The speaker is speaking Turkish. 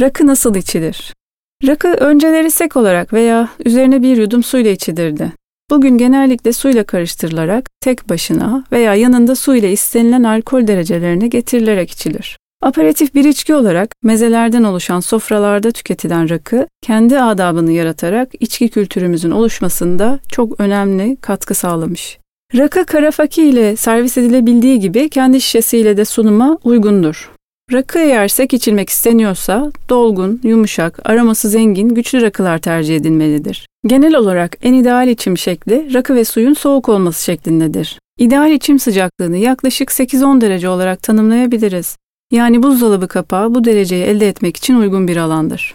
Rakı nasıl içilir? Rakı önceleri sek olarak veya üzerine bir yudum suyla içilirdi. Bugün genellikle suyla karıştırılarak tek başına veya yanında su ile istenilen alkol derecelerine getirilerek içilir. Aperatif bir içki olarak mezelerden oluşan sofralarda tüketilen rakı kendi adabını yaratarak içki kültürümüzün oluşmasında çok önemli katkı sağlamış. Rakı karafaki ile servis edilebildiği gibi kendi şişesiyle de sunuma uygundur. Rakı eğer sek içilmek isteniyorsa dolgun, yumuşak, aroması zengin, güçlü rakılar tercih edilmelidir. Genel olarak en ideal içim şekli rakı ve suyun soğuk olması şeklindedir. İdeal içim sıcaklığını yaklaşık 8-10 derece olarak tanımlayabiliriz. Yani buzdolabı kapağı bu dereceyi elde etmek için uygun bir alandır.